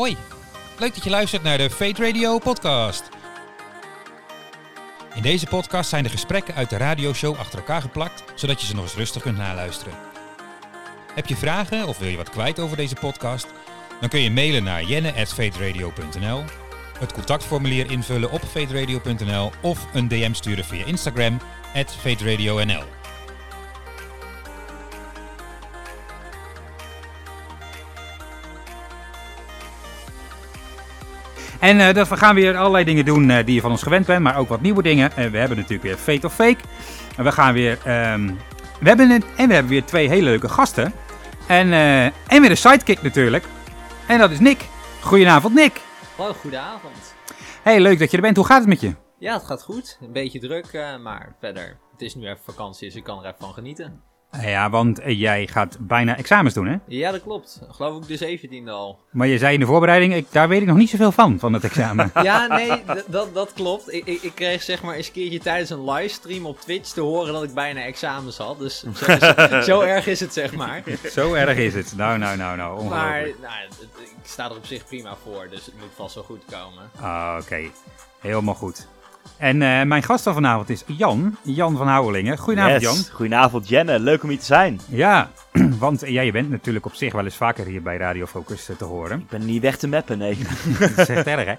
Hoi, leuk dat je luistert naar de Fate Radio podcast. In deze podcast zijn de gesprekken uit de radioshow achter elkaar geplakt, zodat je ze nog eens rustig kunt naluisteren. Heb je vragen of wil je wat kwijt over deze podcast? Dan kun je mailen naar jenne.fateradio.nl, het contactformulier invullen op fateradio.nl of een DM sturen via Instagram, @fateradionl. En eh, dat we gaan weer allerlei dingen doen eh, die je van ons gewend bent, maar ook wat nieuwe dingen. En we hebben natuurlijk weer Fate of Fake. En we gaan weer. ehm, we hebben een, en we hebben weer twee hele leuke gasten. En, eh, en weer een sidekick natuurlijk. En dat is Nick. Goedenavond, Nick. Goedenavond. Hey, leuk dat je er bent. Hoe gaat het met je? Ja, het gaat goed. Een beetje druk, eh, maar verder. Het is nu even vakantie, dus ik kan er even van genieten. Ja, want eh, jij gaat bijna examens doen, hè? Ja, dat klopt. Geloof ik de 17e al. Maar je zei in de voorbereiding, ik, daar weet ik nog niet zoveel van, van het examen. Ja, nee, dat, dat klopt. Ik, ik, ik kreeg zeg maar eens een keertje tijdens een livestream op Twitch te horen dat ik bijna examens had. Dus zo, zo- zo erg is het, zeg maar. Zo erg is het. Nou, nou, nou, nou. Maar nou, ik sta er op zich prima voor, dus het moet vast wel goed komen. Ah, Oké, helemaal goed. En eh, mijn gast van vanavond is Jan, Jan van Houwelingen. Goedenavond, Yes. Jan. Goedenavond Jenne, leuk om hier te zijn. Ja, want je bent natuurlijk op zich wel eens vaker hier bij Radio Focus eh, te horen. Ik ben niet weg te meppen, nee. Dat is echt erg, hè?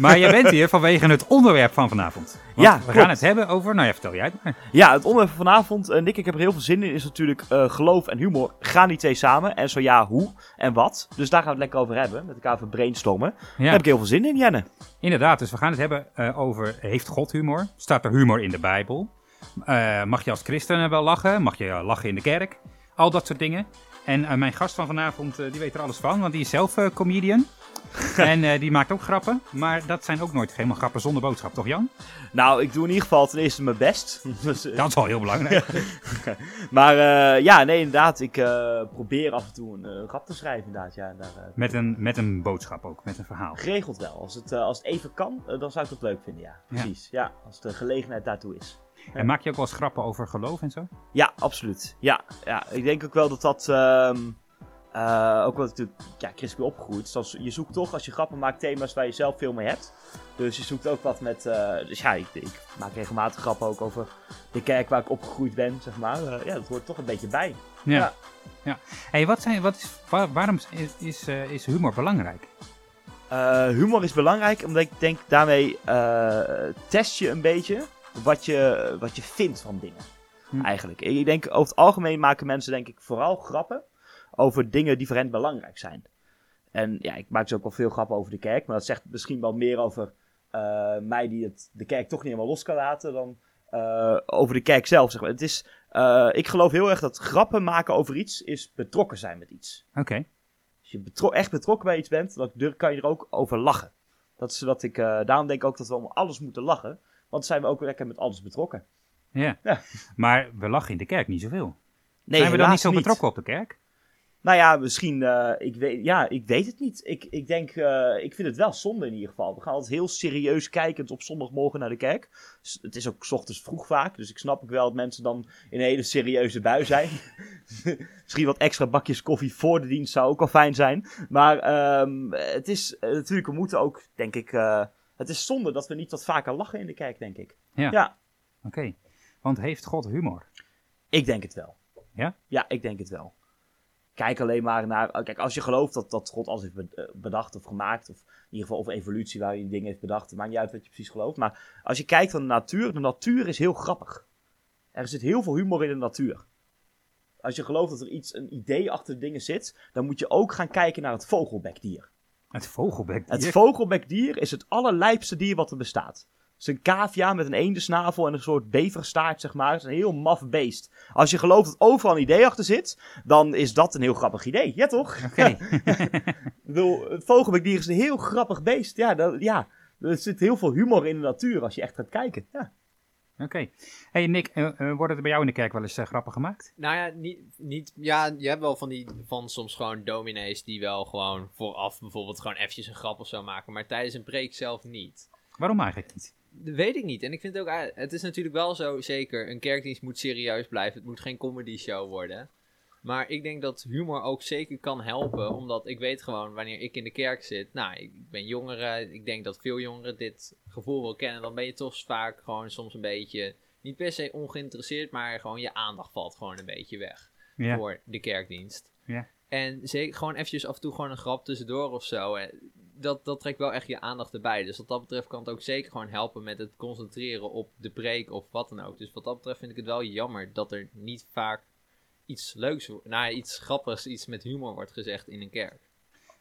Maar jij bent hier vanwege het onderwerp van vanavond. Want Ja, we klopt. gaan het hebben over, nou ja, vertel jij het maar. Ja, het onderwerp van vanavond, eh, Nick, ik heb er heel veel zin in, is natuurlijk eh, geloof en humor. Gaan die twee samen? En zo ja, hoe en wat? Dus daar gaan we het lekker over hebben, met elkaar over brainstormen. Daar heb ik heel veel zin in, Jenne. inderdaad. Dus we gaan het hebben over, heeft God humor? Staat er humor in de Bijbel? Mag je als christen wel lachen? Mag je lachen in de kerk? Al dat soort dingen. En eh, mijn gast van vanavond, eh, die weet er alles van, want die is zelf eh, comedian. en die maakt ook grappen, maar dat zijn ook nooit helemaal grappen zonder boodschap, toch Jan? Nou, ik doe in ieder geval ten eerste mijn best. Dus, Dat is wel heel belangrijk. maar ja, nee, inderdaad, ik probeer af en toe een grap te schrijven, inderdaad. Ja, daar, Met een, met een boodschap ook, met een verhaal. geregeld wel. Als het, als het even kan, dan zou ik dat leuk vinden, ja. Precies, ja. Als de gelegenheid daartoe is. En maak je ook wel eens grappen over geloof en zo? Ja, absoluut. Ja, ja, ik denk ook wel dat dat. ehm eh, ook wat natuurlijk ja, christelijk opgegroeid. Dat je zoekt toch, als je grappen maakt, thema's waar je zelf veel mee hebt. Dus je zoekt ook wat met. eh, dus ja, ik, ik maak regelmatig grappen ook over de kerk waar ik opgegroeid ben, zeg maar. Eh, ja, dat hoort toch een beetje bij. Ja. Ja. ja. Hey, wat zijn, wat is, waar- waarom is, is, is humor belangrijk? Humor is belangrijk, omdat ik denk daarmee test je een beetje wat je, wat je vindt van dingen. Hm. Eigenlijk. Ik denk over het algemeen maken mensen denk ik vooral grappen over dingen die voor hen belangrijk zijn. En ja, ik maak dus ook wel veel grappen over de kerk, maar dat zegt misschien wel meer over eh, mij die het, de kerk toch niet helemaal los kan laten dan eh, over de kerk zelf. Zeg maar. Het is, eh, ik geloof heel erg dat grappen maken over iets is betrokken zijn met iets. Oké. Als je betro- echt betrokken bij iets bent, dan kan je er ook over lachen. Dat is wat ik, daarom denk ik ook dat we om alles moeten lachen. Want zijn we ook lekker met alles betrokken. Ja. Ja. Maar we lachen in de kerk niet zoveel. Nee, zijn we dan niet zo betrokken op de kerk? Nou ja, misschien, eh, ik, weet, ja, ik weet het niet. Ik, ik denk, eh, ik vind het wel zonde in ieder geval. We gaan altijd heel serieus kijkend op zondagmorgen naar de kerk. S- Het is ook 's ochtends vroeg vaak, dus ik snap ook wel dat mensen dan in een hele serieuze bui zijn. misschien wat extra bakjes koffie voor de dienst zou ook al fijn zijn. Maar ehm, het is eh, natuurlijk, we moeten ook, denk ik, het is zonde dat we niet wat vaker lachen in de kerk, denk ik. Ja. ja. Oké. Want heeft God humor? Ik denk het wel. Ja? Ja, ik denk het wel. Kijk alleen maar naar. oh, Kijk, als je gelooft dat, dat God alles heeft eh, bedacht of gemaakt, of in ieder geval of evolutie waar hij dingen heeft bedacht, het maakt niet uit wat je precies gelooft. Maar als je kijkt naar de natuur, de natuur is heel grappig. Er zit heel veel humor in de natuur. Als je gelooft dat er iets, een idee achter de dingen zit, dan moet je ook gaan kijken naar het vogelbekdier. Het vogelbek. Het vogelbekdier is het allerlijpste dier wat er bestaat. Het is een cavia met een eendensnavel en een soort beverstaart, zeg maar. Het is een heel maf beest. Als je gelooft dat overal een idee achter zit, dan is dat een heel grappig idee. Ja, toch? Oké. Het vogelbekdier is een heel grappig beest. Ja, dat, ja, er zit heel veel humor in de natuur als je echt gaat kijken. Ja. Oké. Hey Nick, eh, eh, worden er bij jou in de kerk wel eens eh, grappen gemaakt? Nou ja, niet, niet, ja, je hebt wel van die, van soms gewoon dominees die wel gewoon vooraf bijvoorbeeld gewoon eventjes een grap of zo maken, maar tijdens een preek zelf niet. Waarom eigenlijk niet? Dat weet ik niet. En ik vind ook, eh, het is natuurlijk wel zo, zeker, een kerkdienst moet serieus blijven. Het moet geen comedy show worden. Maar ik denk dat humor ook zeker kan helpen, omdat ik weet gewoon wanneer ik in de kerk zit. Nou, ik ben jongeren, ik denk dat veel jongeren dit gevoel wel kennen. Dan ben je toch vaak gewoon soms een beetje, niet per se ongeïnteresseerd, maar gewoon je aandacht valt gewoon een beetje weg Ja. voor de kerkdienst. Ja. En zeker gewoon eventjes af en toe gewoon een grap tussendoor of zo. Dat, dat trekt wel echt je aandacht erbij. Dus wat dat betreft kan het ook zeker gewoon helpen met het concentreren op de preek of wat dan ook. Dus wat dat betreft vind ik het wel jammer dat er niet vaak iets leuks, nou iets grappigs, iets met humor wordt gezegd in een kerk.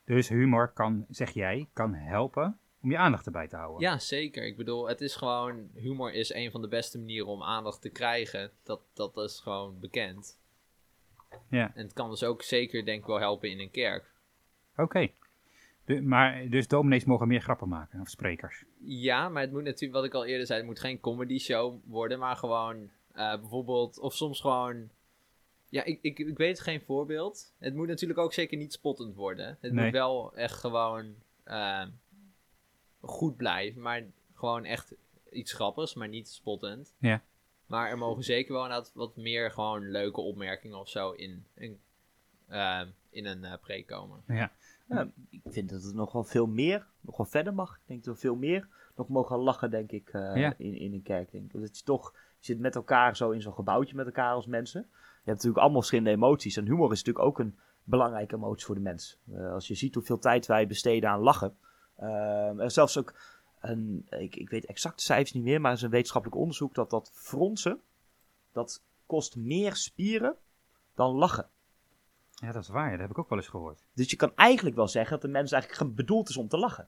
Dus humor kan, zeg jij, kan helpen om je aandacht erbij te houden. Ja, zeker. Ik bedoel, het is gewoon, humor is een van de beste manieren om aandacht te krijgen. Dat, dat is gewoon bekend. Ja. En het kan dus ook zeker denk ik wel helpen in een kerk. Oké. Maar dus dominees mogen meer grappen maken, of sprekers. Ja, maar het moet natuurlijk, wat ik al eerder zei, het moet geen comedy show worden, maar gewoon eh, bijvoorbeeld, of soms gewoon, ja, ik, ik, ik weet geen voorbeeld. Het moet natuurlijk ook zeker niet spottend worden. Het Nee. moet wel echt gewoon eh, goed blijven, maar gewoon echt iets grappigs, maar niet spottend. Ja. Maar er mogen zeker wel inderdaad wat meer gewoon leuke opmerkingen of zo in, in, eh, in een eh preek komen. Ja. Ja, ik vind dat het nog wel veel meer, nog wel verder mag. Ik denk dat we veel meer nog mogen lachen, denk ik, eh, Ja. in, in een kerk. Denk. Dat je toch je zit met elkaar zo in zo'n gebouwtje met elkaar als mensen. Je hebt natuurlijk allemaal verschillende emoties. En humor is natuurlijk ook een belangrijke emotie voor de mens. Eh, als je ziet hoeveel tijd wij besteden aan lachen. Er is zelfs ook, een, ik, ik weet exact de cijfers niet meer, maar er is een wetenschappelijk onderzoek dat dat fronsen, dat kost meer spieren dan lachen. Ja, dat is waar. Dat heb ik ook wel eens gehoord. Dus je kan eigenlijk wel zeggen dat de mens eigenlijk ge- bedoeld is om te lachen.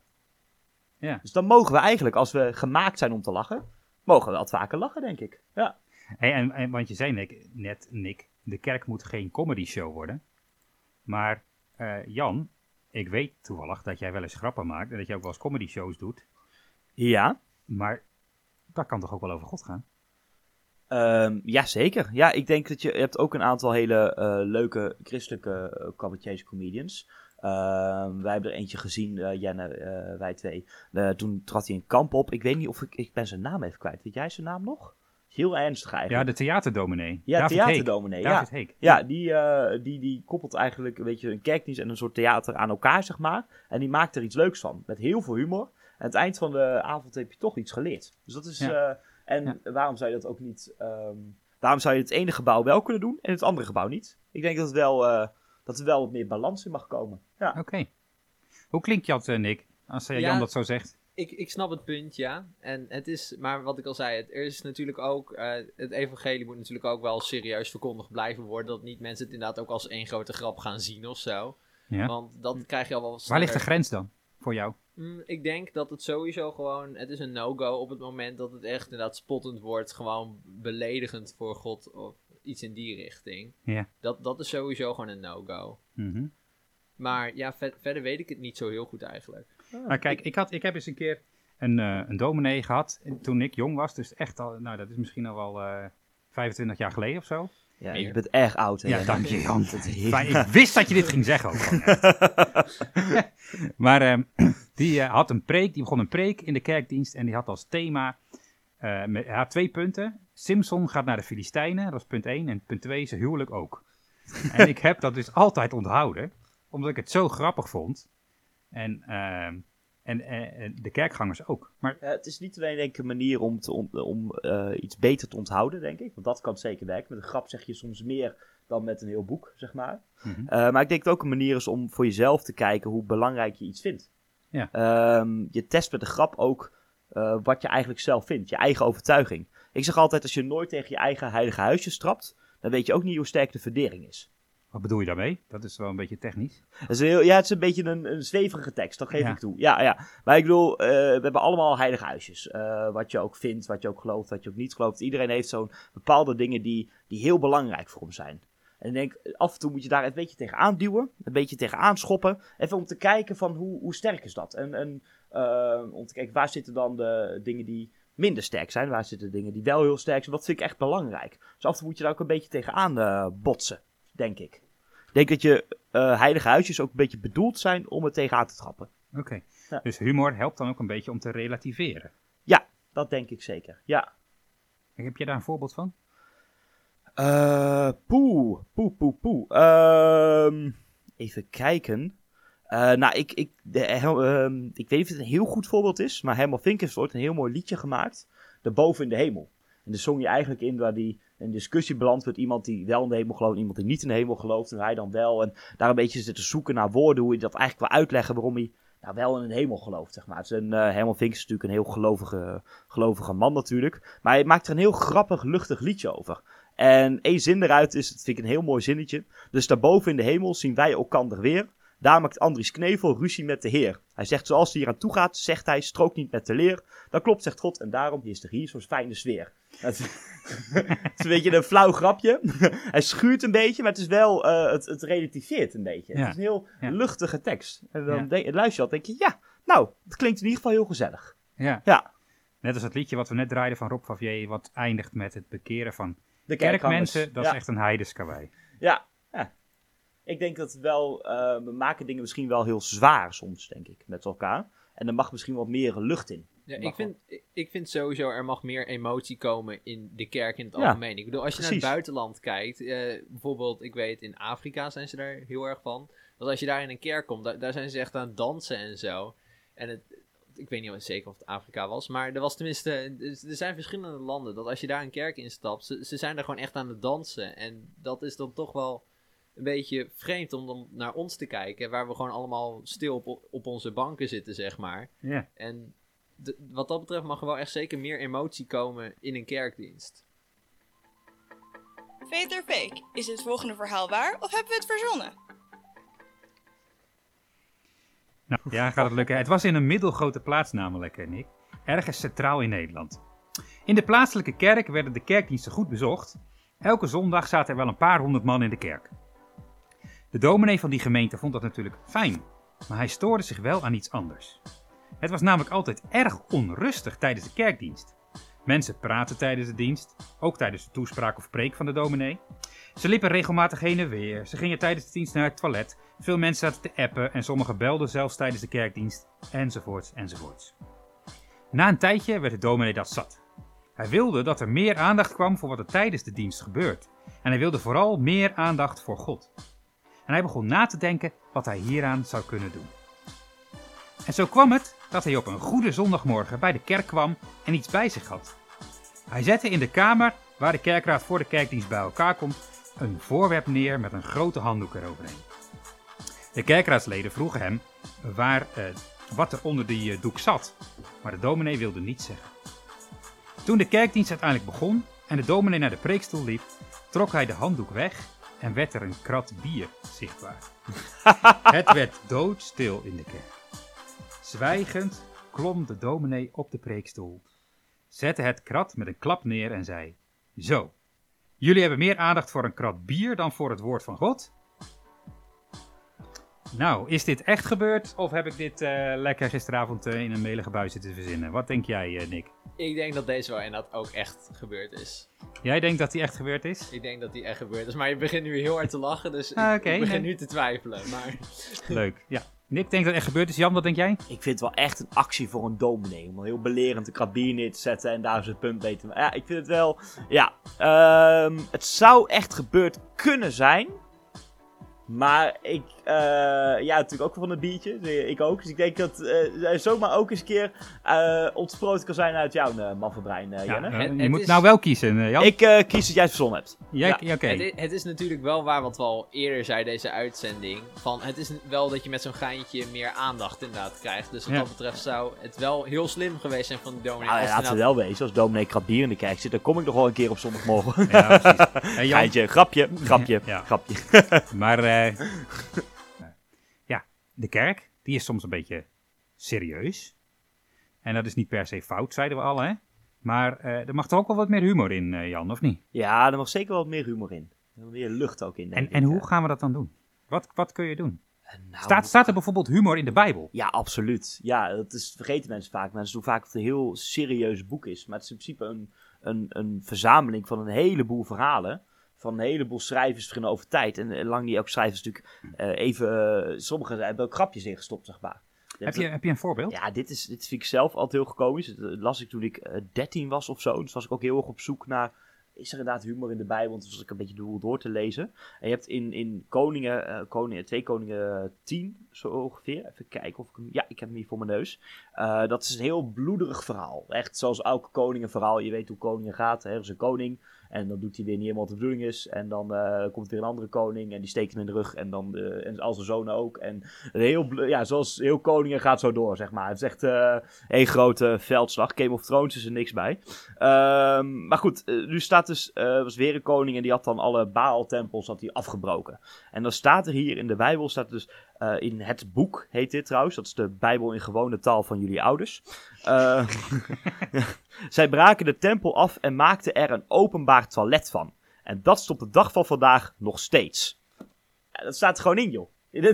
Ja. Dus dan mogen we eigenlijk, als we gemaakt zijn om te lachen, mogen we wat vaker lachen, denk ik. Ja. Hey, en, en, want je zei Nick, net, Nick, de kerk moet geen comedy show worden. Maar eh, Jan, ik weet toevallig dat jij wel eens grappen maakt en dat jij ook wel eens comedy shows doet. Ja. Maar dat kan toch ook wel over God gaan? Ehm ja, zeker. Ja, ik denk dat je, je hebt ook een aantal hele eh, leuke christelijke uh, cabaretiers, comedians. Ehm, wij hebben er eentje gezien, Jenne, wij twee. Toen trad hij een kamp op. Ik weet niet of ik, ik ben zijn naam even kwijt. Weet jij zijn naam nog? Heel ernstig Ja, eigenlijk. de theaterdominee. Ja, David theaterdominee, Heek. ja. David Heek. Ja, die, eh, die, die koppelt eigenlijk een beetje een kerkdienst en een soort theater aan elkaar, zeg maar. En die maakt er iets leuks van. Met heel veel humor. En aan het eind van de avond heb je toch iets geleerd. Dus dat is. Ja. eh, en waarom zou je dat ook niet. ehm, waarom zou je het ene gebouw wel kunnen doen en het andere gebouw niet? Ik denk dat, het wel, eh, dat er wel wat meer balans in mag komen. Ja. Oké. Hoe klinkt dat, Nick, als Ja. Jan dat zo zegt? Ik, ik snap het punt, ja. En het is, maar wat ik al zei, het, er is natuurlijk ook, eh, het evangelie moet natuurlijk ook wel serieus verkondigd blijven worden. Dat niet mensen het inderdaad ook als één grote grap gaan zien of zo. Ja. Want dan krijg je al wel Waar ligt de grens dan voor jou? Mm, ik denk dat het sowieso gewoon, het is een no-go op het moment dat het echt inderdaad spottend wordt. Gewoon beledigend voor God of iets in die richting. Ja. Dat, dat is sowieso gewoon een no-go. Mhm. Maar ja, ver- verder weet ik het niet zo heel goed eigenlijk. Maar kijk, ik, had, ik heb eens een keer een, eh, een dominee gehad en toen ik jong was. Dus echt al, nou dat is misschien al wel eh 25 jaar geleden of zo. Ja, je bent erg oud. Hè, Ja, dank je Jan. Is Fijn, ik wist dat je dit ging zeggen ook. maar ehm, die eh, had een preek, die begon een preek in de kerkdienst en die had als thema, eh, met, hij had twee punten. Simpson gaat naar de Filistijnen, dat was punt 1. En punt 2, zijn huwelijk ook. en ik heb dat dus altijd onthouden, omdat ik het zo grappig vond. En, ehm, en eh, eh, de kerkgangers ook. Maar Ja, het is niet alleen denk ik, een manier om, te, om, om eh, iets beter te onthouden, denk ik. Want dat kan zeker werken. Met een grap zeg je soms meer dan met een heel boek, zeg maar. Mhm. Eh, maar ik denk dat het ook een manier is om voor jezelf te kijken hoe belangrijk je iets vindt. Ja. Ehm, je test met de grap ook eh, wat je eigenlijk zelf vindt. Je eigen overtuiging. Ik zeg altijd, als je nooit tegen je eigen heilige huisjes trapt, dan weet je ook niet hoe sterk de verdering is. Wat bedoel je daarmee? Dat is wel een beetje technisch. Dat is heel, ja, het is een beetje een, een zweverige tekst, dat geef Ja. ik toe. Ja, ja. Maar ik bedoel, eh, we hebben allemaal heilige huisjes. Eh, wat je ook vindt, wat je ook gelooft, wat je ook niet gelooft. Iedereen heeft zo'n bepaalde dingen die, die heel belangrijk voor hem zijn. En ik denk, af en toe moet je daar een beetje tegen aanduwen, een beetje tegen aanschoppen. Even om te kijken van hoe, hoe sterk is dat. En, en eh, om te kijken, waar zitten dan de dingen die minder sterk zijn? Waar zitten dingen die wel heel sterk zijn? Wat vind ik echt belangrijk? Dus af en toe moet je daar ook een beetje tegenaan botsen, denk ik. Ik denk dat je eh, heilige huisjes ook een beetje bedoeld zijn om er tegenaan te trappen. Oké. Ja. Dus humor helpt dan ook een beetje om te relativeren. Dat denk ik zeker, ja. Heb je daar een voorbeeld van? Eh, poeh, poeh, poeh, poeh. Ehm, even kijken. Eh, nou, ik, ik, de, ehm, ik weet niet of het een heel goed voorbeeld is, maar Herman Vink heeft ooit een heel mooi liedje gemaakt. Daarboven in de hemel. En daar zong je eigenlijk in waar die een discussie belandt met iemand die wel in de hemel gelooft en iemand die niet in de hemel gelooft. En hij dan wel. En daar een beetje zitten zoeken naar woorden, hoe je dat eigenlijk wil uitleggen waarom hij nou, wel in de hemel gelooft, zeg maar. Herman Vink is natuurlijk een heel gelovige, gelovige man natuurlijk. Maar hij maakt er een heel grappig, luchtig liedje over. En één zin eruit is, dat vind ik een heel mooi zinnetje. Dus daarboven in de hemel zien wij elkander weer. Daar maakt Andries Knevel ruzie met de Heer. Hij zegt zoals hij hier aan toe gaat, zegt hij, strook niet met de leer. Dat klopt, zegt God, en daarom is er hier zo'n fijne sfeer. Het is, het is een beetje een flauw grapje. hij schuurt een beetje, maar het is wel, uh, het, het relativeert een beetje. Ja. Het is een heel ja. luchtige tekst. En dan ja. luister je al, denk je, ja, nou, het klinkt in ieder geval heel gezellig. Ja. ja. Net als het liedje wat we net draaiden van Rob Favier, wat eindigt met het bekeren van de kerkmensen. Dat is echt een heidenskawei. Ja, ja. Ik denk dat wel, uh, we maken dingen misschien wel heel zwaar soms, denk ik, met elkaar. En er mag misschien wat meer lucht in. Ja, ik vind, ik vind sowieso er mag meer emotie komen in de kerk in het algemeen. Ik bedoel, als je precies. naar het buitenland kijkt, uh, bijvoorbeeld, ik weet, in Afrika zijn ze daar heel erg van. Dat als je daar in een kerk komt, daar, daar zijn ze echt aan het dansen en zo. En het, ik weet niet zeker of het Afrika was, maar er was tenminste, er zijn verschillende landen dat als je daar een kerk instapt, ze, ze zijn er gewoon echt aan het dansen. En dat is dan toch wel een beetje vreemd om dan naar ons te kijken, waar we gewoon allemaal stil op, op onze banken zitten, zeg maar. Ja. En de, wat dat betreft mag er wel echt zeker meer emotie komen in een kerkdienst. Or fake? Is het volgende verhaal waar of hebben we het verzonnen? Nou, ja, gaat het lukken. Het was in een middelgrote plaats namelijk, Nick. Ergens centraal in Nederland. In de plaatselijke kerk werden de kerkdiensten goed bezocht. Elke zondag zaten er wel een paar honderd man in de kerk. De dominee van die gemeente vond dat natuurlijk fijn, maar hij stoorde zich wel aan iets anders. Het was namelijk altijd erg onrustig tijdens de kerkdienst. Mensen praten tijdens de dienst, ook tijdens de toespraak of preek van de dominee. Ze liepen regelmatig heen en weer, ze gingen tijdens de dienst naar het toilet, veel mensen zaten te appen en sommigen belden zelfs tijdens de kerkdienst, enzovoorts, enzovoorts. Na een tijdje werd de dominee dat zat. Hij wilde dat er meer aandacht kwam voor wat er tijdens de dienst gebeurt. En hij wilde vooral meer aandacht voor God. En hij begon na te denken wat hij hieraan zou kunnen doen. En zo kwam het dat hij op een goede zondagmorgen bij de kerk kwam en iets bij zich had. Hij zette in de kamer waar de kerkraad voor de kerkdienst bij elkaar komt een voorwerp neer met een grote handdoek eroverheen. De kerkraadsleden vroegen hem waar, eh, wat er onder die uh, doek zat, maar de dominee wilde niets zeggen. Toen de kerkdienst uiteindelijk begon en de dominee naar de preekstoel liep, trok hij de handdoek weg en werd er een krat bier zichtbaar. Het werd doodstil in de kerk. Zwijgend klom de dominee op de preekstoel, zette het krat met een klap neer en zei: Zo, jullie hebben meer aandacht voor een krat bier dan voor het woord van God? Nou, is dit echt gebeurd of heb ik dit uh, lekker gisteravond uh, in een melige bui zitten verzinnen? Wat denk jij, uh, Nick? Ik denk dat deze wel inderdaad ook echt gebeurd is. Jij denkt dat die echt gebeurd is? Ik denk dat die echt gebeurd is, maar je begint nu heel hard te lachen, dus ah, okay, ik, begin nee. nu te twijfelen. Maar... Leuk, ja. Nick denkt dat het echt gebeurd is. Jan, wat denk jij? Ik vind het wel echt een actie voor een dominee. Om een heel belerend een krabier neer te zetten en daar zijn punt mee te maken. Ja, ik vind het wel... Ja, um, het zou echt gebeurd kunnen zijn. Maar ik, uh, ja, natuurlijk ook van een biertje. Ik ook. Dus ik denk dat uh, zomaar ook eens een keer uh, ontsproten kan zijn uit jouw uh, maffenbrein, uh, Jenne. Je moet is... nou wel kiezen, Jan. Ik kies dat jij het verzonnen hebt. Jij, ja. okay. het, het, is natuurlijk wel waar wat we al eerder zeiden, deze uitzending. Van, het is wel dat je met zo'n geintje meer aandacht inderdaad krijgt. Dus wat ja. dat betreft zou het wel heel slim geweest zijn van de dominee. Nou, ja, laten we wel wezen. Als dominee Krabbier in de kerk zit, dan kom ik nog wel een keer op zondagmorgen. Ja, precies. Geintje, grapje, grapje, grapje. maar... ja, de kerk, die is soms een beetje serieus. En dat is niet per se fout, zeiden we al, hè? Maar uh, er mag toch ook wel wat meer humor in, uh, Jan, of niet? Ja, er mag zeker wel wat meer humor in. Er mag meer lucht ook in. En, en hoe gaan we dat dan doen? Wat, wat kun je doen? Nou, staat, staat er bijvoorbeeld humor in de Bijbel? Ja, absoluut. Ja, dat is, vergeten mensen vaak. Mensen doen vaak dat het een heel serieus boek is. Maar het is in principe een, een, een verzameling van een heleboel verhalen van een heleboel schrijvers beginnen over tijd. En lang niet elke schrijver is natuurlijk uh, even... Uh, sommigen hebben ook grapjes ingestopt, zeg maar. Heb je, heb je een voorbeeld? Ja, dit, is, dit vind ik zelf altijd heel komisch. Dat las ik toen ik uh, 13 was of zo. Dus was ik ook heel erg op zoek naar is er inderdaad humor in de Bijbel. Want toen was ik een beetje boel door te lezen. En je hebt in, in Koningen, eh, Koningen, 2 Koningen 10, zo ongeveer. Even kijken of ik hem... Ja, ik heb hem hier voor mijn neus. Eh, dat is een heel bloederig verhaal. Echt zoals elke koningenverhaal. Je weet hoe koningen gaat. Er is een koning. En dan doet hij weer niet helemaal wat de bedoeling is. En dan eh, komt weer een andere koning. En die steekt hem in de rug. En dan de, en al zijn zonen ook. En heel, ja, zoals heel koningen gaat zo door, zeg maar. Het is echt eh een grote veldslag. Game of Thrones is er niks bij. Ehm, maar goed, nu staat dus, was weer een koning en die had dan alle Baal-tempels afgebroken. En dan staat er hier in de Bijbel, staat dus eh, in het boek, heet dit trouwens, dat is de Bijbel in gewone taal van jullie ouders. Eh, zij braken de tempel af en maakten er een openbaar toilet van. En dat is de dag van vandaag nog steeds. Ja, dat staat er gewoon in, joh.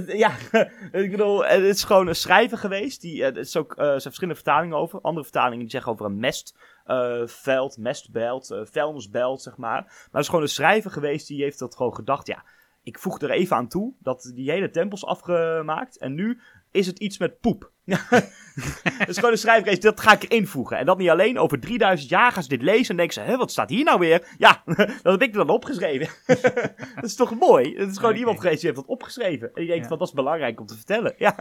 Ja, ik bedoel, het is gewoon een schrijver geweest. Die, eh, er is ook, er zijn verschillende vertalingen over. Andere vertalingen die zeggen over een mestveld, mestbelt, vuilnisbelt, zeg maar. Maar het is gewoon een schrijver geweest die heeft dat gewoon gedacht. Ja, ik voeg er even aan toe dat die hele tempel is afgemaakt. En nu is het iets met poep. Het is gewoon een schrijver geweest, dat ga ik erin voegen. En dat niet alleen, over 3000 jaar gaan ze dit lezen en denken ze, hé, wat staat hier nou weer? Ja, dat heb ik dan opgeschreven. dat is toch mooi? Het is gewoon iemand geweest die heeft dat opgeschreven. En die denkt, Ja. van, dat is belangrijk om te vertellen. Ja,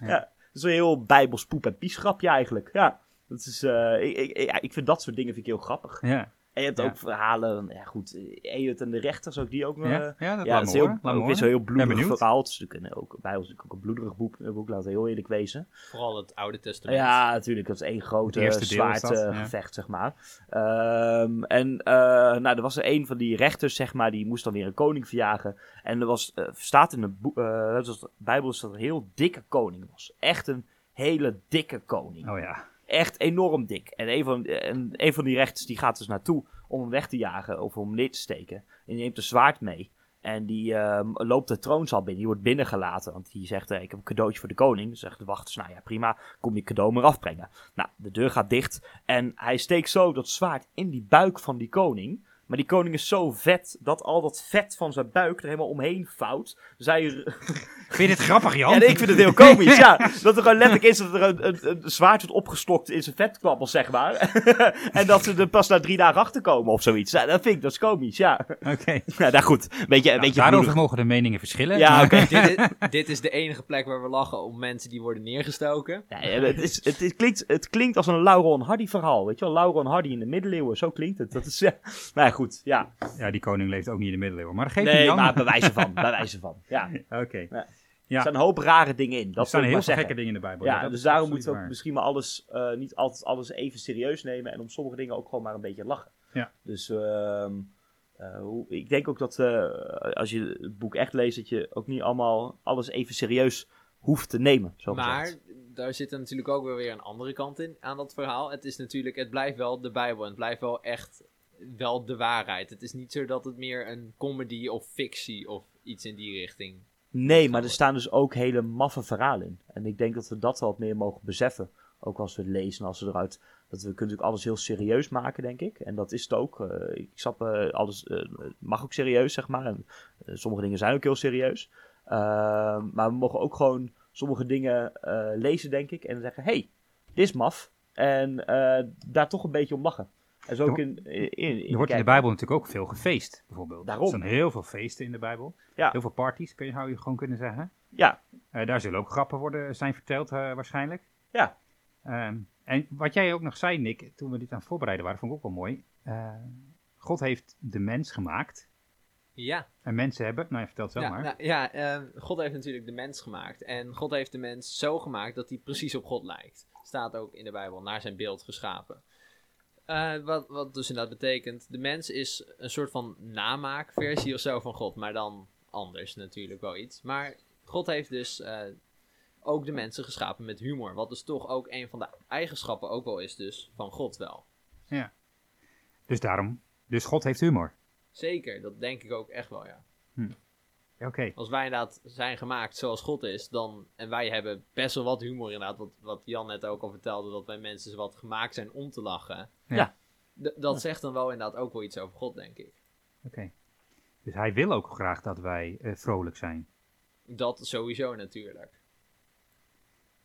ja. dat is een heel bijbels poep- en piesgrapje eigenlijk. Ja, dat is, eh, ik, ik, ja, ik vind dat soort dingen vind ik heel grappig. Ja, En je hebt Ja. ook verhalen, ja goed, Eut en de rechter, zou ik die ook nog... ja, eh, ja, dat ja, is heel, ook weer zo'n heel Ben bloederig verhaal. Een, ook, bij ons natuurlijk ook een bloederig boek, boek laat het heel eerlijk wezen. Vooral het Oude Testament. Ja, natuurlijk. Dat is één grote Het eerste deel is zwaard dat, eh, ja. gevecht, zeg maar. Ehm, en eh, nou, er was er een van die rechters, zeg maar, die moest dan weer een koning verjagen. En er was, eh, staat in de eh, is de Bijbel is dat er een heel dikke koning was. Echt een hele dikke koning. Oh ja. Echt enorm dik. En een van, en een van die rechters die gaat dus naartoe om hem weg te jagen of om hem neer te steken. En die neemt een zwaard mee. En die ehm, loopt de troonzaal binnen. Die wordt binnengelaten. Want die zegt, eh, ik heb een cadeautje voor de koning. Dan zegt de wachters, nou ja, prima. Kom je cadeau maar afbrengen. Nou, de deur gaat dicht. En hij steekt zo dat zwaard in die buik van die koning. Maar die koning is zo vet dat al dat vet van zijn buik er helemaal omheen vouwt. Hij Vind je dit grappig, Jan? ja, nee, ik vind het heel komisch, ja. Dat er gewoon letterlijk is dat er een, een, een zwaard wordt opgestokt in zijn vetkwabbel, zeg maar. en dat ze er pas na drie dagen achter komen of zoiets. Ja, dat vind ik, dat is komisch, ja. Oké. Ja, nou goed. Een beetje, een Nou, beetje daarover bloedig. mogen de meningen verschillen. Ja, oké. dit, is, dit is de enige plek waar we lachen om mensen die worden neergestoken. Ja, ja, het, is, het, klinkt, het klinkt als een Laurel en Hardy verhaal, weet je wel. Laurel en Hardy in de middeleeuwen, zo klinkt het. Dat is, ja. Nou ja, goed, ja. Ja, die koning leeft ook niet in de middeleeuwen. Maar dat geeft Nee, niet, maar bij wijze van, bij wijze van, ja. Oké. Ja. Ja. Er staan een hoop rare dingen in, Er dat staan ik heel veel gekke dingen in de Bijbel. Ja, dus daarom moeten we ook misschien maar alles, eh, niet altijd alles even serieus nemen en om sommige dingen ook gewoon maar een beetje lachen. Ja. Dus ehm, eh, hoe, ik denk ook dat eh, als je het boek echt leest, dat je ook niet allemaal alles even serieus hoeft te nemen. Zo Maar gezegd. daar zit er natuurlijk ook wel weer een andere kant in aan dat verhaal. Het is natuurlijk, het blijft wel de Bijbel en het blijft wel echt wel de waarheid. Het is niet zo dat het meer een comedy of fictie of iets in die richting. Nee, maar er staan dus ook hele maffe verhalen in. En ik denk dat we dat wel wat meer mogen beseffen. Ook als we het lezen en als we eruit. Dat we kunnen natuurlijk alles heel serieus maken, denk ik. En dat is het ook. Eh, ik snap eh, alles. eh, mag ook serieus, zeg maar. En, sommige dingen zijn ook heel serieus. Ehm, maar we mogen ook gewoon sommige dingen lezen, denk ik. En zeggen: hey, dit is maf. En daar toch een beetje om lachen. Zo ook in, in, in, Er wordt in de. Bijbel natuurlijk ook veel gefeest, bijvoorbeeld. Daarom. Er zijn heel veel feesten in de Bijbel. Ja. Heel veel parties, kun je, zou je gewoon kunnen zeggen. Ja, Eh, daar zullen ook grappen worden, zijn verteld eh, waarschijnlijk. ja. Ehm, en wat jij ook nog zei, Nick, toen we dit aan het voorbereiden waren, vond ik ook wel mooi. Eh, God heeft de mens gemaakt. Ja, En mensen hebben, nou je vertelt het zelf ja, maar. nou, ja ehm, God heeft natuurlijk de mens gemaakt. En God heeft de mens zo gemaakt dat hij precies op God lijkt. Staat ook in de Bijbel, naar zijn beeld geschapen. Eh, wat, wat dus inderdaad betekent, de mens is een soort van namaakversie of zo van God, maar dan anders natuurlijk wel iets. Maar God heeft dus eh, ook de mensen geschapen met humor, wat dus toch ook een van de eigenschappen ook wel is dus van God wel. Dus daarom, dus God heeft humor. Zeker, dat denk ik ook echt wel, ja. Ja, Oké, Als wij inderdaad zijn gemaakt zoals God is, dan, en wij hebben best wel wat humor inderdaad, wat, wat Jan net ook al vertelde, dat wij mensen wat gemaakt zijn om te lachen. Ja. D- dat zegt dan wel inderdaad ook wel iets over God, denk ik. oké. Dus hij wil ook graag dat wij eh, vrolijk zijn. Dat sowieso natuurlijk.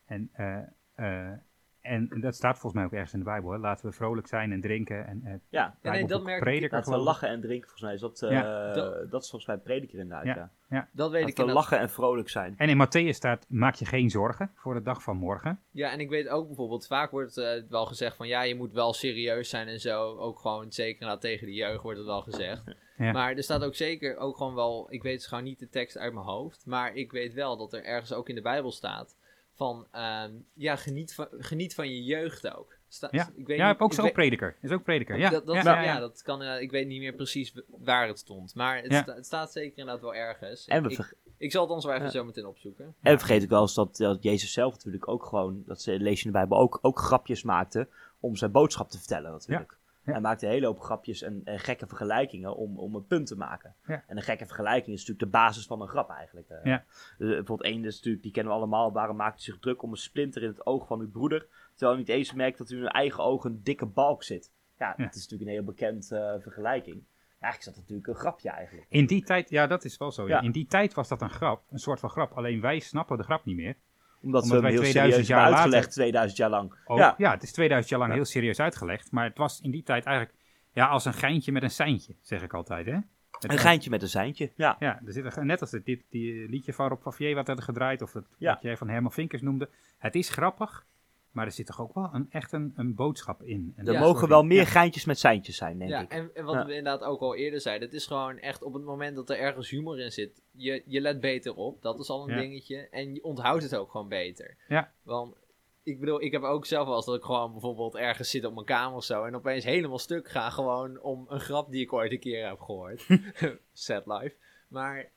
En, eh, eh, En dat staat volgens mij ook ergens in de Bijbel. Hè? Laten we vrolijk zijn en drinken. En, eh, Ja, nee, dat merk ik. Prediker, laten we ik. lachen en drinken. Volgens mij is dat, eh, Ja. Dat- dat is volgens mij prediker inderdaad. Ja. Ja. Dat weet ik Laten we inderdaad. lachen en vrolijk zijn. En in Matthäus staat, maak je geen zorgen voor de dag van morgen. Ja, en ik weet ook bijvoorbeeld, vaak wordt eh, wel gezegd van ja, je moet wel serieus zijn en zo. Ook gewoon, zeker inderdaad tegen de jeugd wordt het wel gezegd. Ja. Maar er staat ook zeker ook gewoon wel, ik weet gewoon niet de tekst uit mijn hoofd. Maar ik weet wel dat er ergens ook in de Bijbel staat van, ehm, ja, geniet van, geniet van je jeugd ook. Sta- Ja, ik weet ja niet- heb ook ik zo weet- prediker. Is ook prediker. Ja, dat, dat, ja, ja, dat kan, eh, ik weet niet meer precies waar het stond. Maar het, Ja. sta- het staat zeker inderdaad wel ergens. En ik, ik zal het ons wel even Ja. zo meteen opzoeken. En vergeet ik wel eens dat, dat Jezus zelf natuurlijk ook gewoon, dat ze lees je in de Bijbel, ook, ook grapjes maakte om zijn boodschap te vertellen natuurlijk. Ja. Hij maakte een hele hoop grapjes en, en gekke vergelijkingen om, om een punt te maken. Ja. En een gekke vergelijking is natuurlijk de basis van een grap eigenlijk. eh. Ja. Dus, bijvoorbeeld één is natuurlijk, die kennen we allemaal, waarom maakt hij zich druk om een splinter in het oog van uw broeder, terwijl hij niet eens merkt dat u in uw eigen oog een dikke balk zit. Ja, dat is natuurlijk een heel bekend eh, vergelijking. Eigenlijk is dat natuurlijk een grapje eigenlijk. In die tijd, ja, dat is wel zo. In die tijd was dat een grap, een soort van grap. Alleen wij snappen de grap niet meer. Omdat, Omdat wij heel 2000 serieus jaar later- uitgelegd, 2000 jaar lang. Oh, ja. Ja. het is 2000 jaar lang heel serieus uitgelegd. Maar het was in die tijd eigenlijk ja, als een geintje met een seintje, zeg ik altijd. Hè? Het- Een geintje met een seintje, ja. Ja, er zit een, net als dit, die liedje van Rob Favier wat er gedraaid, of het, Ja. wat jij van Herman Vinkers noemde. Het is grappig, maar er zit toch ook wel een, echt een, een boodschap in. En Er Ja, mogen sorry. wel meer Ja. geintjes met seintjes zijn, denk Ja, ik. en, en wat Ja. we inderdaad ook al eerder zeiden, het is gewoon echt op het moment dat er ergens humor in zit, je, je let beter op, dat is al een Ja. dingetje, en je onthoudt het ook gewoon beter. Ja. Want, ik bedoel, ik heb ook zelf wel eens dat ik gewoon bijvoorbeeld ergens zit op mijn kamer of zo, en opeens helemaal stuk ga gewoon om een grap die ik ooit een keer heb gehoord. Sad life. Maar,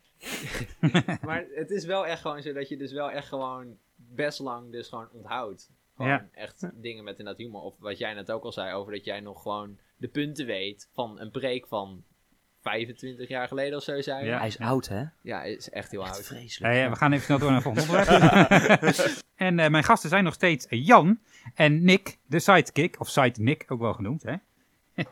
maar het is wel echt gewoon zo dat je dus wel echt gewoon best lang dus gewoon onthoudt. Gewoon Ja. echt dingen met inderdaad humor. Of wat jij net ook al zei over dat jij nog gewoon de punten weet van een preek van 25 jaar geleden of zo, zei je. Ja. Hij is oud, hè? Ja, is echt heel Echt oud. vreselijk. We gaan even snel door naar volgende onderwerp. en eh, mijn gasten zijn nog steeds Jan en Nick, de sidekick, of side Nick ook wel genoemd. Hè?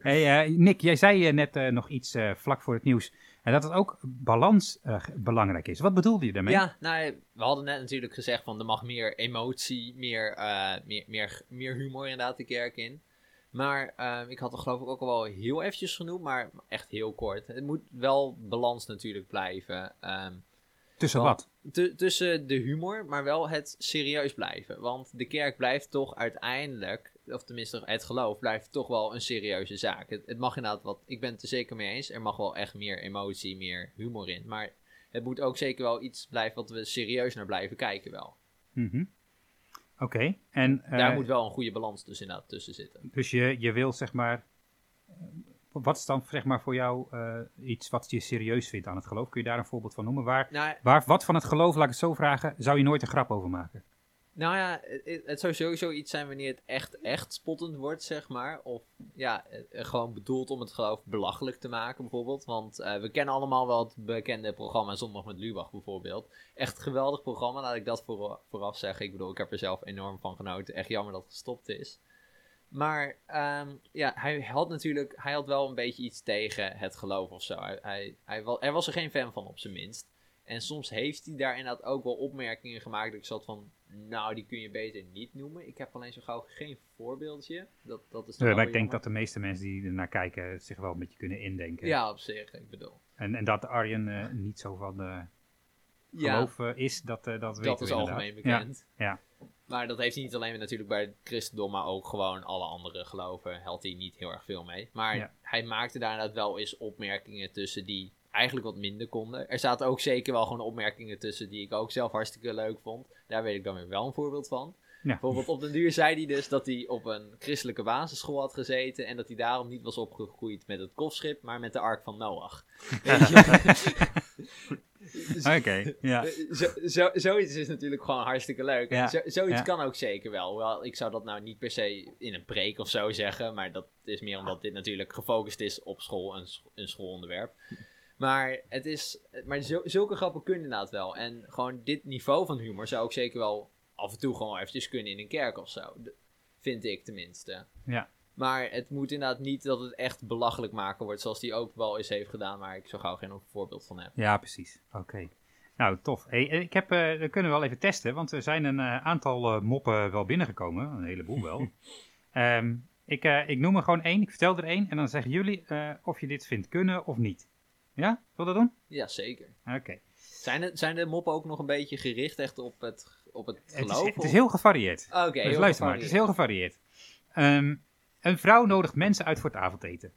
hey, eh, Nick, jij zei eh, net eh, nog iets eh, vlak voor het nieuws. En dat het ook balans eh, belangrijk is. Wat bedoelde je daarmee? Ja, nou, we hadden net natuurlijk gezegd van er mag meer emotie, meer, eh, meer, meer, meer humor inderdaad de kerk in. Maar eh, ik had er geloof ik ook al wel heel eventjes genoemd, maar echt heel kort. Het moet wel balans natuurlijk blijven. ehm, Tussen wat? tu- tussen de humor, maar wel het serieus blijven. Want de kerk blijft toch uiteindelijk, of tenminste het geloof, blijft toch wel een serieuze zaak. Het, het mag inderdaad wat, ik ben het er zeker mee eens, er mag wel echt meer emotie, meer humor in. Maar het moet ook zeker wel iets blijven wat we serieus naar blijven kijken wel. Mhm. Oké, en eh, Daar moet wel een goede balans dus inderdaad tussen zitten. dus je, je wil zeg maar... eh, Wat is dan zeg maar voor jou eh, iets wat je serieus vindt aan het geloof? Kun je daar een voorbeeld van noemen? Waar, Nou, waar, wat van het geloof, laat ik het zo vragen, zou je nooit een grap over maken? Nou ja, het, zou sowieso iets zijn wanneer het echt, echt spottend wordt, zeg maar. Of ja, eh, gewoon bedoeld om het geloof belachelijk te maken, bijvoorbeeld. Want eh, we kennen allemaal wel het bekende programma Zondag met Lubach, bijvoorbeeld. Echt geweldig programma, laat ik dat voor, vooraf zeggen. Ik bedoel, ik heb er zelf enorm van genoten. Echt jammer dat het gestopt is. Maar ehm, ja, hij had natuurlijk, hij had wel een beetje iets tegen het geloof of zo. Hij, hij, hij, wa- er was er geen fan van, op zijn minst. En soms heeft hij daar inderdaad ook wel opmerkingen gemaakt. Dat ik zat van, nou, die kun je beter niet noemen. Ik heb alleen zo gauw geen voorbeeldje. Dat, dat is Ja, maar ik denk jammer. dat de meeste mensen die er naar kijken zich wel een beetje kunnen indenken. Ja, op zich, ik bedoel. En, en dat Arjen eh, niet zo van eh Ja, geloof eh, is, dat, eh, dat dat is algemeen bekend. Ja, Maar dat heeft hij niet alleen natuurlijk bij het christendom, maar ook gewoon alle andere geloven. Helpt hij niet heel erg veel mee. Maar Ja. hij maakte daar inderdaad wel eens opmerkingen tussen die eigenlijk wat minder konden. Er zaten ook zeker wel gewoon opmerkingen tussen die ik ook zelf hartstikke leuk vond. Daar weet ik dan weer wel een voorbeeld van. Ja. Bijvoorbeeld op den duur zei hij dus dat hij op een christelijke basisschool had gezeten en dat hij daarom niet was opgegroeid met het kofschip, maar met de ark van Noach. Oké, ja. Zo, zo, zoiets is natuurlijk gewoon hartstikke leuk. Ja, En zo, zoiets ja. kan ook zeker wel. Hoewel, ik zou dat nou niet per se in een preek of zo zeggen. Maar dat is meer omdat dit natuurlijk gefocust is op school, een, sch- een schoolonderwerp. Maar, het is, maar zulke grappen kunnen inderdaad wel. En gewoon dit niveau van humor zou ook zeker wel af en toe gewoon eventjes kunnen in een kerk of zo. Vind ik tenminste. Ja. Maar het moet inderdaad niet dat het echt belachelijk maken wordt. Zoals die ook wel eens heeft gedaan. Waar ik zo gauw geen voorbeeld van heb. Ja, precies. Oké. Nou, tof. Hey, ik heb, eh, we kunnen wel even testen, want er zijn een eh, aantal eh, moppen wel binnengekomen. Een heleboel wel. Ehm, ik, eh, ik noem er gewoon één, ik vertel er één en dan zeggen jullie eh, of je dit vindt kunnen of niet. Ja? Wil dat doen? Ja, zeker. Oké. Zijn, het, zijn de moppen ook nog een beetje gericht echt op het, op het Het, geloof? is, het is heel gevarieerd. Oké, dus luister maar, het is heel gevarieerd. Ehm, een vrouw nodigt mensen uit voor het avondeten.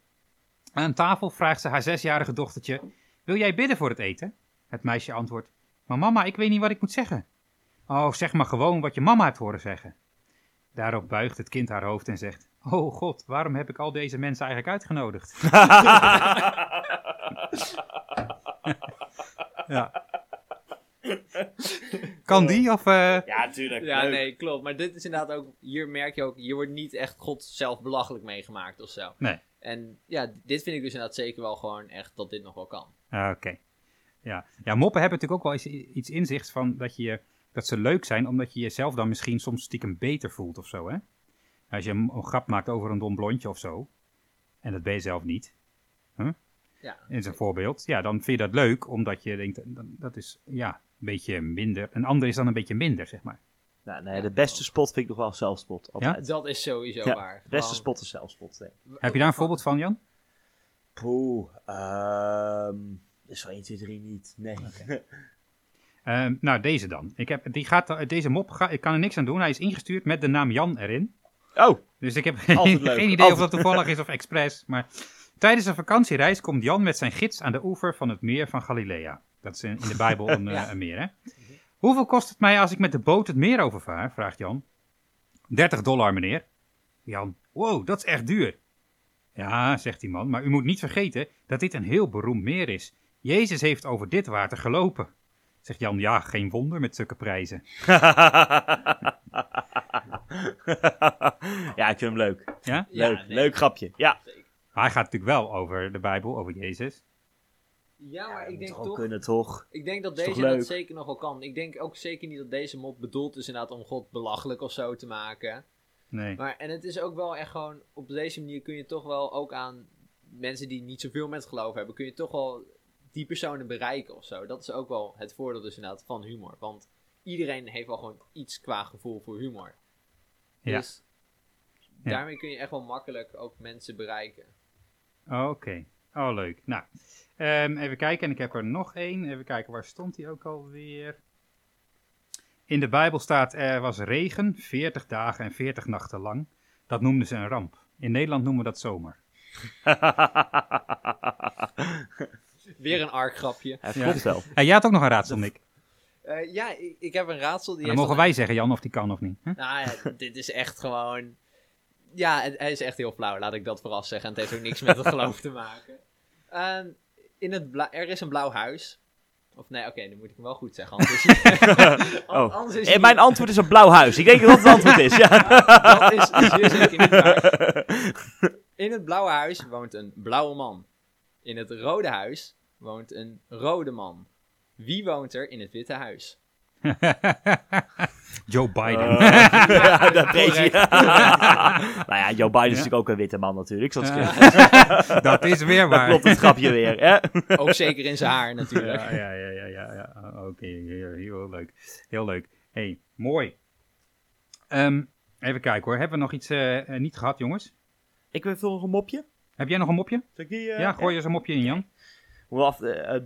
Aan tafel vraagt ze haar zesjarige dochtertje: Wil jij bidden voor het eten? Het meisje antwoordt: Maar mama, ik weet niet wat ik moet zeggen. Oh, zeg maar gewoon wat je mama hebt horen zeggen. Daarop buigt het kind haar hoofd en zegt: Oh god, waarom heb ik al deze mensen eigenlijk uitgenodigd? ja. Kan die of. eh, Ja, tuurlijk. Ja, leuk. nee, klopt. Maar dit is inderdaad ook, hier merk je ook, je wordt niet echt God zelf belachelijk meegemaakt of zo. Nee. En ja, dit vind ik dus inderdaad zeker wel gewoon echt dat dit nog wel kan. Ah, Oké. Ja. ja, moppen hebben natuurlijk ook wel iets inzichts van dat, je, dat ze leuk zijn, omdat je jezelf dan misschien soms stiekem beter voelt of zo, hè? Als je een, een grap maakt over een dom blondje of zo, en dat ben je zelf niet, Ja, in zijn voorbeeld, ja, dan vind je dat leuk, omdat je denkt, dat, dat is, ja, een beetje minder. Een ander is dan een beetje minder, zeg maar. Nou, nee, de beste spot vind ik nog wel zelfspot. Altijd. dat is sowieso Ja, waar. de beste spot is zelfspot. Nee. Heb je daar een voorbeeld van, Jan? Poeh, ehm is zo 1, 2, 3 niet. Nee. Ehm, nou, deze dan. Ik heb, die gaat, deze mop, ga, ik kan er niks aan doen. Hij is ingestuurd met de naam Jan erin. Oh, Dus ik heb geen, leuk, geen idee of dat toevallig is of expres. Maar tijdens een vakantiereis komt Jan met zijn gids aan de oever van het meer van Galilea. Dat is in, de Bijbel een, eh, Ja. een meer, hè? Hoeveel kost het mij als ik met de boot het meer overvaar? vraagt Jan. 30 dollar, meneer. Jan, wow, dat is echt duur. Ja, zegt die man, maar u moet niet vergeten dat dit een heel beroemd meer is. Jezus heeft over dit water gelopen. Zegt Jan, ja, geen wonder met zulke prijzen. ja, ik vind hem leuk. Ja? Ja, Leuk, nee. leuk grapje. Ja, Maar hij gaat natuurlijk wel over de Bijbel, over Jezus. Ja, maar ik denk toch kunnen, toch? ik denk dat deze dat zeker nog wel kan. Ik denk ook zeker niet dat deze mop bedoeld is inderdaad om God belachelijk of zo te maken. Nee. Maar, en het is ook wel echt gewoon, op deze manier kun je toch wel ook aan mensen die niet zoveel met geloof hebben, kun je toch wel die personen bereiken of zo. Dat is ook wel het voordeel dus inderdaad van humor. Want iedereen heeft wel gewoon iets qua gevoel voor humor. Ja. Dus Ja. daarmee kun je echt wel makkelijk ook mensen bereiken. Oké. Oh, leuk. Nou, ehm, even kijken. En ik heb er nog één. Even kijken, waar stond die ook alweer? In de Bijbel staat er was regen, 40 dagen en 40 nachten lang. Dat noemden ze een ramp. In Nederland noemen we dat zomer. Weer een ark grapje. Het Ja. klopt wel. En jij had ook nog een raadsel, Nick. Eh, ja, ik, ik heb een raadsel die Dan mogen dan- wij zeggen, Jan, of die kan of niet. Nou ja, dit is echt gewoon... Ja, het, hij is echt heel flauw, laat ik dat vooraf zeggen. En het heeft ook niks met het geloof te maken. Ehm, in het bla- er is een blauw huis. Of nee, oké, dan moet ik hem wel goed zeggen. Anders is hij- Oh. anders is En hij- mijn antwoord is een blauw huis. Ik denk dat dat het antwoord is. Ja. Dat is zeer zeker niet waar. In het blauwe huis woont een blauwe man. In het rode huis woont een rode man. Wie woont er in het witte huis? Joe Biden. Eh, ja, dat weet je. Correct. nou ja, Joe Biden is natuurlijk ook een witte man natuurlijk. Dat dat is weer dat waar. klopt het grapje weer. Hè? Ook zeker in zijn haar natuurlijk. Ja, ja, ja, ja, ja. ja. Oké, heel, heel leuk. Heel leuk. hey, mooi. Ehm, even kijken hoor. Hebben we nog iets eh, niet gehad, jongens? Ik wil nog een mopje. Heb jij nog een mopje? Die, eh, ja, gooi eens een mopje in, Jan. Af,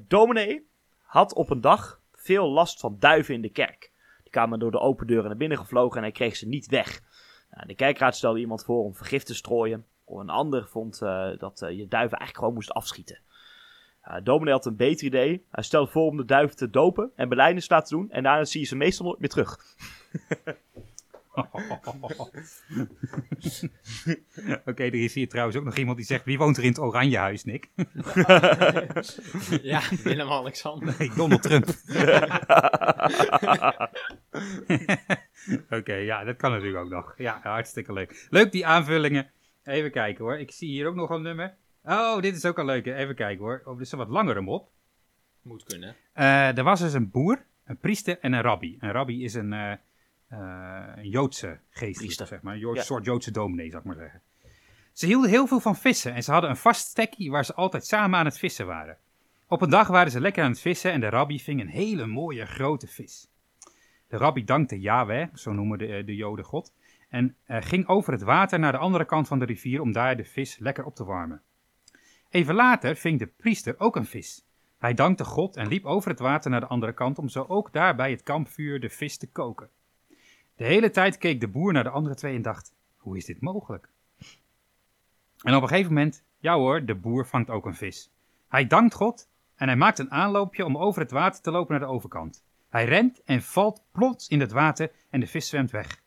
dominee had op een dag veel last van duiven in de kerk. Die kwamen door de open deuren naar binnen gevlogen en hij kreeg ze niet weg. Nou, de kerkraad stelde iemand voor om vergif te strooien. Een ander vond eh, dat eh, je duiven eigenlijk gewoon moest afschieten. Uh, had een beter idee. Hij stelde voor om de duiven te dopen en belijdenis te laten doen. En daarna zie je ze meestal nooit meer terug. Oké, er is hier trouwens ook nog iemand die zegt: wie woont er in het Oranje Huis, Nick? Ja, Willem-Alexander. Nee, Donald Trump. Oké, ja, dat kan natuurlijk ook nog. Ja, hartstikke leuk. Leuk die aanvullingen. Even kijken hoor. Ik zie hier ook nog een nummer. Oh, dit is ook al leuk. Even kijken hoor. Oh, dit is een wat langere mop. Moet kunnen. Eh, er was dus een boer, een priester en een rabbi. Een rabbi is een, eh, een Joodse geest, zeg maar. Een Ja. soort Joodse dominee, zou ik maar zeggen. Ze hielden heel veel van vissen en ze hadden een vast stekkie waar ze altijd samen aan het vissen waren. Op een dag waren ze lekker aan het vissen en de rabbi ving een hele mooie grote vis. De rabbi dankte Yahweh, zo noemen de, de Joden God, en eh, ging over het water naar de andere kant van de rivier om daar de vis lekker op te warmen. Even later ving de priester ook een vis. Hij dankte God en liep over het water naar de andere kant om zo ook daar bij het kampvuur de vis te koken. De hele tijd keek de boer naar de andere twee en dacht: hoe is dit mogelijk? En op een gegeven moment, ja hoor, de boer vangt ook een vis. Hij dankt God en hij maakt een aanloopje om over het water te lopen naar de overkant. Hij rent en valt plots in het water en de vis zwemt weg.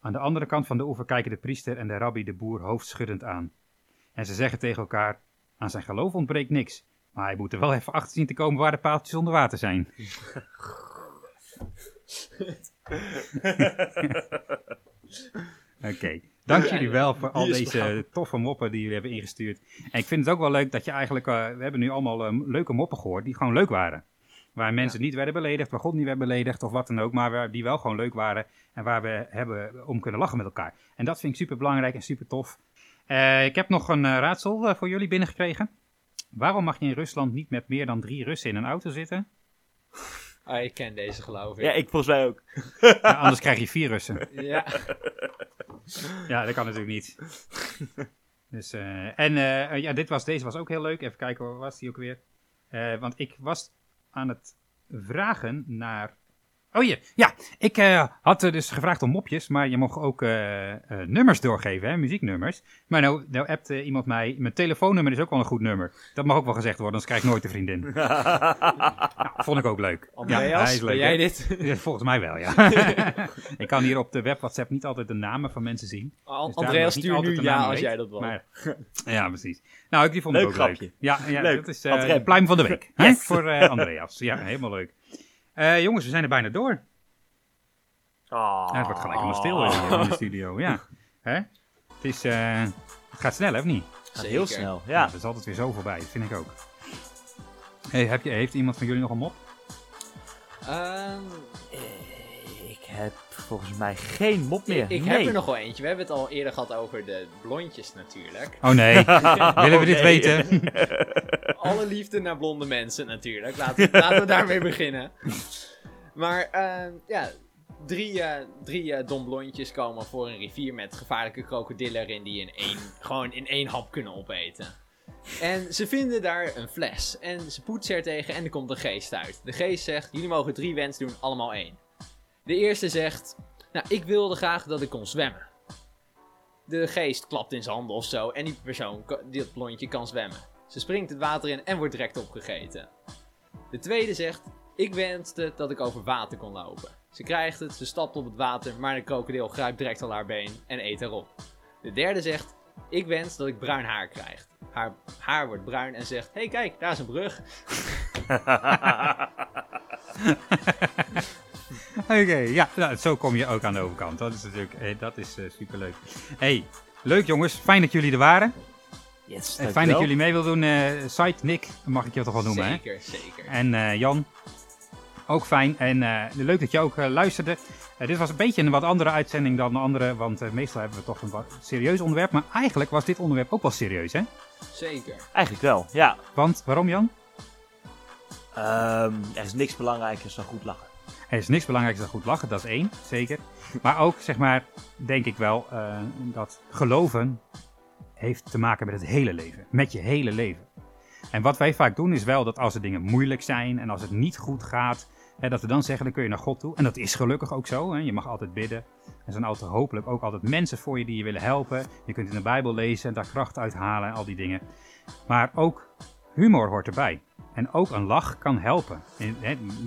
Aan de andere kant van de oever kijken de priester en de rabbi de boer hoofdschuddend aan. En ze zeggen tegen elkaar: aan zijn geloof ontbreekt niks, maar hij moet er wel even achter zien te komen waar de paaltjes onder water zijn. Oké, dank jullie wel voor al deze toffe moppen die jullie hebben ingestuurd. En ik vind het ook wel leuk dat je eigenlijk, eh, we hebben nu allemaal eh, leuke moppen gehoord die gewoon leuk waren. Waar mensen niet werden beledigd, waar God niet werd beledigd of wat dan ook, maar waar, die wel gewoon leuk waren en waar we hebben om kunnen lachen met elkaar. En dat vind ik super belangrijk en super tof. Eh, ik heb nog een eh, raadsel eh, voor jullie binnengekregen. Waarom mag je in Rusland niet met meer dan drie Russen in een auto zitten? Ah, ik ken deze geloof ik. Ja, ik volgens mij ook. Ja, anders krijg je vier Russen. Ja. Ja, dat kan natuurlijk niet. Dus, eh, en eh, ja, dit was, deze was ook heel leuk. Even kijken, waar was die ook weer? Eh, want ik was aan het vragen naar... Oh ja, ja. Ik eh, had er dus gevraagd om mopjes, maar je mocht ook eh, eh, nummers doorgeven, hè, muzieknummers. Maar nou, nou appt iemand mij, mijn telefoonnummer is ook wel een goed nummer. Dat mag ook wel gezegd worden, anders krijg ik nooit een vriendin. nou, vond ik ook leuk. Andreas, hij is ben leuk, jij dit? Ja, Volgens mij wel, ja. ik kan hier op de web WhatsApp niet altijd de namen van mensen zien. An- Dus Andreas, stuur altijd nu de ja als weet. jij dat wil. Maar, ja, precies. Nou, ik die vond ik Leuk ook grapje. leuk. Ja, ja Leuk. dat is eh de pluim van de week. hè. Voor eh, Andreas. Ja, helemaal leuk. Eh, jongens, we zijn er bijna door. Oh. Ja, het wordt gelijk helemaal stil in de studio. Ja. Hè? Het, is, eh, het gaat snel, hè, of niet? Gaat heel Zeker. snel. Ja. Ja. Er is altijd weer zo voorbij. Dat vind ik ook. Hey, heb je, heeft iemand van jullie nog een mop? Ehm, Ik heb volgens mij geen mop meer. ik ik nee. heb er nog wel eentje. We hebben het al eerder gehad over de blondjes natuurlijk. Oh nee. Willen we dit Oh, nee. weten? Alle liefde naar blonde mensen natuurlijk. Laten, laten we daarmee beginnen. Maar ehm, ja, drie, eh drie eh, domblondjes komen voor een rivier met gevaarlijke krokodillen erin die in één, gewoon in één hap kunnen opeten. En ze vinden daar een fles. En ze poetsen er tegen en er komt een geest uit. De geest zegt, jullie mogen drie wens doen, allemaal één. De eerste zegt, nou ik wilde graag dat ik kon zwemmen. De geest klapt in zijn handen of zo en die persoon, dit blondje kan zwemmen. Ze springt het water in en wordt direct opgegeten. De tweede zegt, ik wenste dat ik over water kon lopen. Ze krijgt het, ze stapt op het water, maar de krokodil grijpt direct al haar been en eet erop. De derde zegt, ik wens dat ik bruin haar krijg. Haar haar wordt bruin en zegt, hey kijk, daar is een brug. Oké, ja, nou, zo kom je ook aan de overkant. Dat is natuurlijk, eh, dat is eh, superleuk. Hey, leuk jongens, fijn dat jullie er waren. Yes, Eh, fijn dat jullie mee wilden doen. eh Site, Nick, mag ik je toch wel noemen, hè? zeker, zeker. En eh, Jan, ook fijn. En eh, leuk dat je ook luisterde. Dit was een beetje een wat andere uitzending dan de andere, want eh, meestal hebben we toch een wat serieus onderwerp. Maar eigenlijk was dit onderwerp ook wel serieus, hè? Zeker. Eigenlijk wel, ja. Want, waarom Jan? Ehm, er is niks belangrijkers dan goed lachen. Er is niks belangrijks dan goed lachen, dat is één, zeker. Maar ook, zeg maar, denk ik wel, eh, dat geloven heeft te maken met het hele leven. Met je hele leven. En wat wij vaak doen is wel dat als er dingen moeilijk zijn en als het niet goed gaat, hè, dat we dan zeggen, dan kun je naar God toe. En dat is gelukkig ook zo. Hè. Je mag altijd bidden. Er zijn altijd hopelijk ook altijd mensen voor je die je willen helpen. Je kunt in de Bijbel lezen en daar kracht uithalen en al die dingen. Maar ook humor hoort erbij. En ook een lach kan helpen.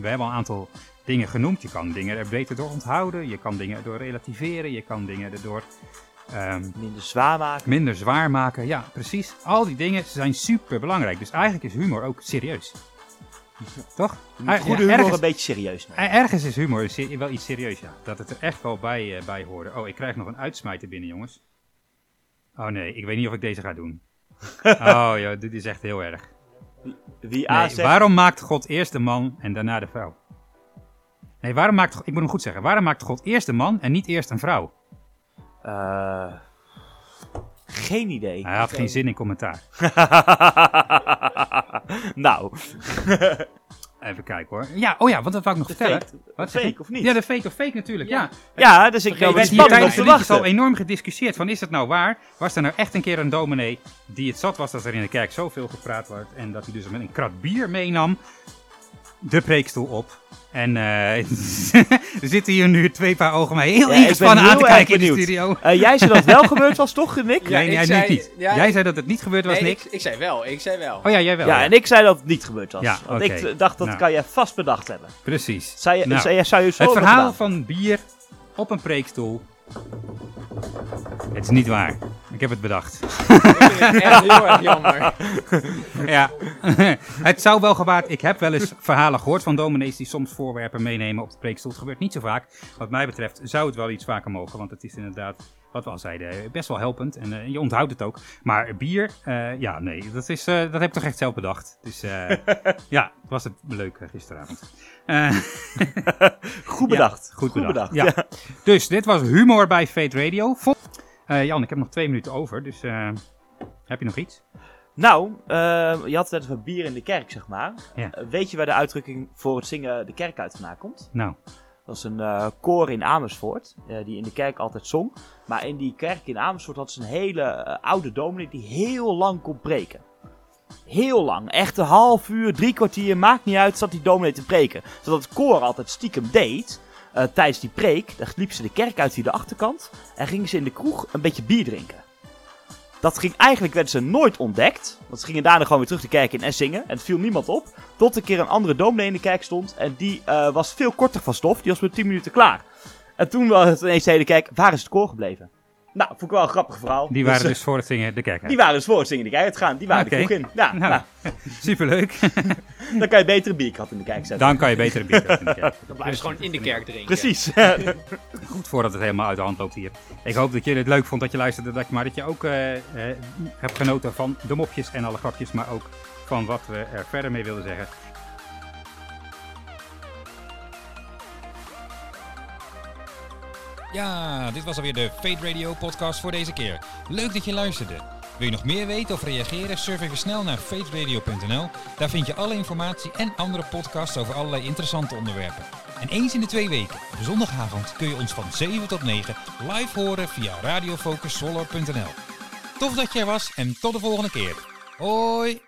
We hebben al een aantal dingen genoemd. Je kan dingen er beter door onthouden. Je kan dingen door relativeren. Je kan dingen erdoor ehm, Minder zwaar maken. minder zwaar maken. Ja, precies. Al die dingen zijn super belangrijk. Dus eigenlijk is humor ook serieus. Toch? Ah, goede ja, humor ergens- een beetje serieus nemen. Er- Ergens is humor wel iets serieus, ja. Dat het er echt wel bij, eh, bij hoorde. Oh, ik krijg nog een uitsmijter binnen, jongens. Oh nee, ik weet niet of ik deze ga doen. Oh ja, dit is echt heel erg. Wie A Nee, zegt, waarom maakt God eerst de man en daarna de vrouw? Nee, waarom maakt... Ik moet hem goed zeggen. Waarom maakt God eerst de man en niet eerst een vrouw? eh, geen idee. Hij had geen zin in commentaar. nou, Even kijken hoor. Ja, oh ja, want dat wou ik nog de vertellen. fake, Wat fake of niet? Ja, de fake of fake natuurlijk, ja. Ja, dus ik ben Hier tijdens te de liedjes al wachten. enorm gediscussieerd van is het nou waar? Was er nou echt een keer een dominee die het zat was dat er in de kerk zoveel gepraat wordt en dat hij dus met een krat bier meenam de preekstoel op. En eh, er zitten hier nu twee paar ogen mij heel Ja, ingespannen aan heel te erg kijken in de benieuwd. studio. Eh, jij zei dat het wel gebeurd was, toch, Nick? Ja, nee, ik jij zei- niet. ja, jij ik- zei dat het niet gebeurd was, Nee, Nick. ik, ik zei wel, ik zei wel. Oh ja, jij wel. Ja, en ik zei dat het niet gebeurd was. Ja, Want ik dacht, dat Nou. kan je vast bedacht hebben. Precies. Zou je, Nou, zou je, zou je zo Het verhaal van bier op een preekstoel. Het is niet waar. Ik heb het bedacht. Ik vind het echt heel erg jammer. Ja, het zou wel gewaard. Ik heb wel eens verhalen gehoord van dominees die soms voorwerpen meenemen op de preekstoel. Het gebeurt niet zo vaak. Wat mij betreft zou het wel iets vaker mogen. Want het is inderdaad, wat we al zeiden, best wel helpend. En eh, je onthoudt het ook. Maar bier, eh, ja, nee, dat, is, eh, dat heb ik toch echt zelf bedacht. Dus eh, ja, het was het leuk eh, gisteravond. Eh, Goed bedacht. goed bedacht. Ja. Ja. Dus dit was humor bij Fate Radio. Vol- Eh, Jan, ik heb nog twee minuten over. Dus eh, heb je nog iets? Nou, eh, je had het net over bier in de kerk, zeg maar. Ja. Eh, weet je waar de uitdrukking voor het zingen de kerk uit vandaan komt? Nou, Dat is een eh, koor in Amersfoort, eh, die in de kerk altijd zong. Maar in die kerk in Amersfoort had ze een hele eh, oude dominee die heel lang kon preken. Heel lang, echt een half uur, drie kwartier, maakt niet uit, zat die dominee te preken. Zodat het koor altijd stiekem deed, tijdens die preek, dan liep ze de kerk uit via de achterkant en gingen ze in de kroeg een beetje bier drinken. Dat ging eigenlijk, werden ze nooit ontdekt. Want ze gingen daarna gewoon weer terug de kerk in en zingen. En het viel niemand op. Tot een keer een andere dominee in de kerk stond. En die eh, was veel korter van stof. Die was met 10 minuten klaar. En toen was het ineens de hele kerk, waar is het koor gebleven? Nou, vond ik wel een grappig verhaal. die waren Dus, dus voor het zingen de kerk uit. die waren dus voor het zingen de kerk uitgegaan. Die waren Oké. de kroeg in. Ja, Nou, nou, Superleuk. dan kan je beter een bierkat in de kerk zetten. Dan kan je beter een bier drinken in de kerk. Dan blijf je gewoon in de kerk drinken. Precies. Goed voordat het helemaal uit de hand loopt hier. Ik hoop dat je het leuk vond dat je luisterde, dat, maar dat je ook eh, eh, hebt genoten van de mopjes en alle grapjes, maar ook van wat we er verder mee wilden zeggen. Ja, dit was alweer de Fate Radio podcast voor deze keer. Leuk dat je luisterde. Wil je nog meer weten of reageren? Surf even snel naar fateradio.nl. Daar vind je alle informatie en andere podcasts over allerlei interessante onderwerpen. En eens in de twee weken, op zondagavond, kun je ons van 7 tot 9 live horen via radiofocussolar.nl. Tof dat je er was en tot de volgende keer. Hoi!